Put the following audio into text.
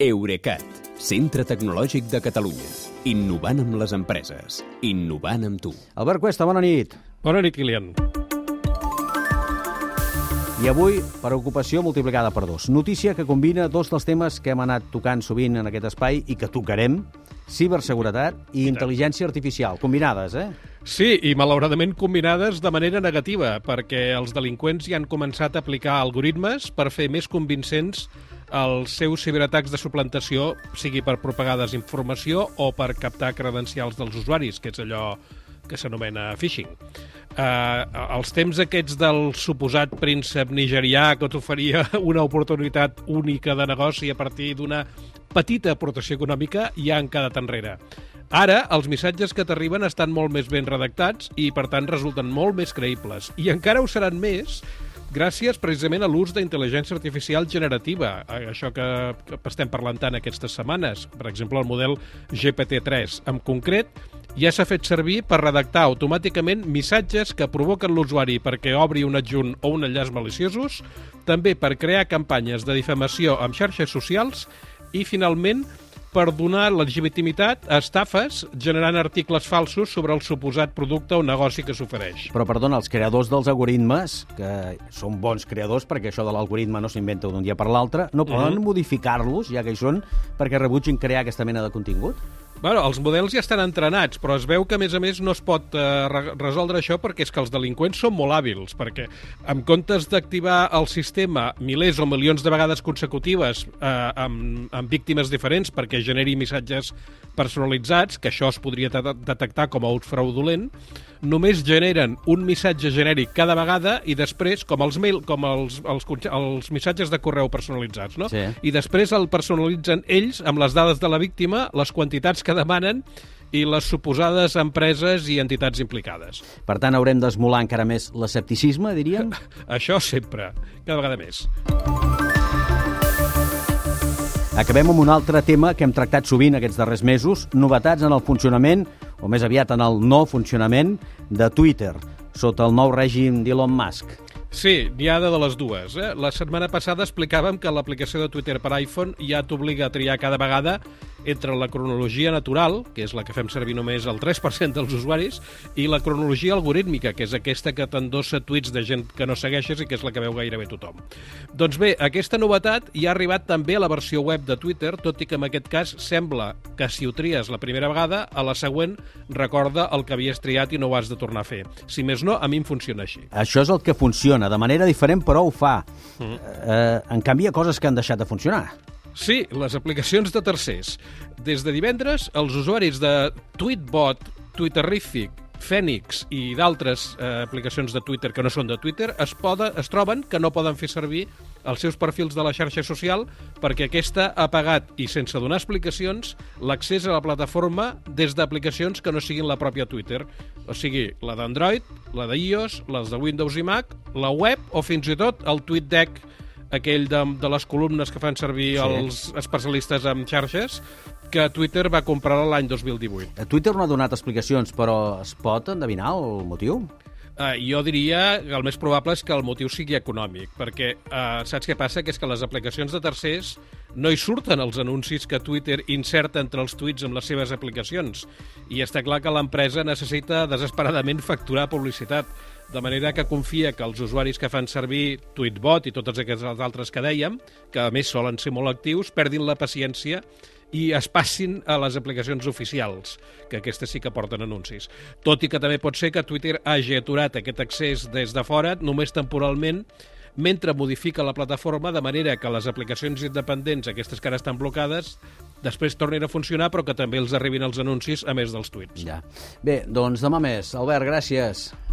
Eurecat, centre tecnològic de Catalunya. Innovant amb les empreses. Innovant amb tu. Albert Cuesta, bona nit. Bona nit, Kilian. I avui, preocupació multiplicada per dos. Notícia que combina dos dels temes que hem anat tocant sovint en aquest espai i que tocarem, ciberseguretat i intel·ligència artificial, combinades, eh? Sí, i malauradament combinades de manera negativa, perquè els delinqüents ja han començat a aplicar algoritmes per fer més convincents els seus ciberatacs de suplantació, sigui per propagar desinformació o per captar credencials dels usuaris, que és allò que s'anomena phishing. Uh, els temps aquests del suposat príncep nigerià que t'oferia una oportunitat única de negoci a partir d'una petita aportació econòmica ja han quedat enrere. Ara, els missatges que t'arriben estan molt més ben redactats i, per tant, resulten molt més creïbles. I encara ho seran més gràcies precisament a l'ús d'intel·ligència artificial generativa, això que, estem parlant tant aquestes setmanes, per exemple el model GPT-3. En concret, ja s'ha fet servir per redactar automàticament missatges que provoquen l'usuari perquè obri un adjunt o un enllaç maliciosos, també per crear campanyes de difamació amb xarxes socials i, finalment, per donar legitimitat a estafes generant articles falsos sobre el suposat producte o negoci que s'ofereix. Però, perdona, els creadors dels algoritmes, que són bons creadors perquè això de l'algoritme no s'inventa d'un dia per l'altre, no poden mm -hmm. modificar-los, ja que hi són, perquè rebutgin crear aquesta mena de contingut? Bueno, els models ja estan entrenats, però es veu que, a més a més, no es pot eh, resoldre això perquè és que els delinqüents són molt hàbils, perquè en comptes d'activar el sistema milers o milions de vegades consecutives eh, amb, amb víctimes diferents perquè generi missatges personalitzats, que això es podria detectar com a fraudulent, només generen un missatge genèric cada vegada i després, com els mail, com els, els, els missatges de correu personalitzats, no? Sí. I després el personalitzen ells amb les dades de la víctima, les quantitats que demanen i les suposades empreses i entitats implicades. Per tant, haurem d'esmolar encara més l'escepticisme, diríem? Això sempre, cada vegada més. Acabem amb un altre tema que hem tractat sovint aquests darrers mesos, novetats en el funcionament, o més aviat en el no funcionament, de Twitter, sota el nou règim d'Elon Musk. Sí, n'hi ha de les dues. Eh? La setmana passada explicàvem que l'aplicació de Twitter per iPhone ja t'obliga a triar cada vegada entre la cronologia natural, que és la que fem servir només el 3% dels usuaris, i la cronologia algorítmica, que és aquesta que t'endossa tuits de gent que no segueixes i que és la que veu gairebé tothom. Doncs bé, aquesta novetat ja ha arribat també a la versió web de Twitter, tot i que en aquest cas sembla que si ho tries la primera vegada, a la següent recorda el que havies triat i no ho has de tornar a fer. Si més no, a mi em funciona així. Això és el que funciona, de manera diferent, però ho fa. Mm. Eh, en canvi, hi ha coses que han deixat de funcionar. Sí, les aplicacions de tercers. Des de divendres, els usuaris de Tweetbot, Twitterific, Phoenix i d'altres eh, aplicacions de Twitter que no són de Twitter es, poden, es troben que no poden fer servir els seus perfils de la xarxa social perquè aquesta ha pagat, i sense donar explicacions, l'accés a la plataforma des d'aplicacions que no siguin la pròpia Twitter. O sigui, la d'Android, la d'iOS, les de Windows i Mac, la web o fins i tot el TweetDeck aquell de, de les columnes que fan servir sí. els especialistes en xarxes, que Twitter va comprar l'any 2018. Twitter no ha donat explicacions, però es pot endevinar el motiu? Uh, jo diria que el més probable és que el motiu sigui econòmic, perquè uh, saps què passa? Que és que les aplicacions de tercers no hi surten els anuncis que Twitter inserta entre els tuits amb les seves aplicacions. I està clar que l'empresa necessita desesperadament facturar publicitat de manera que confia que els usuaris que fan servir Tweetbot i totes aquestes altres que dèiem, que a més solen ser molt actius, perdin la paciència i es passin a les aplicacions oficials, que aquestes sí que porten anuncis. Tot i que també pot ser que Twitter hagi aturat aquest accés des de fora, només temporalment, mentre modifica la plataforma de manera que les aplicacions independents, aquestes que ara estan blocades, després tornin a funcionar, però que també els arribin els anuncis a més dels tuits. Ja. Bé, doncs demà més. Albert, gràcies.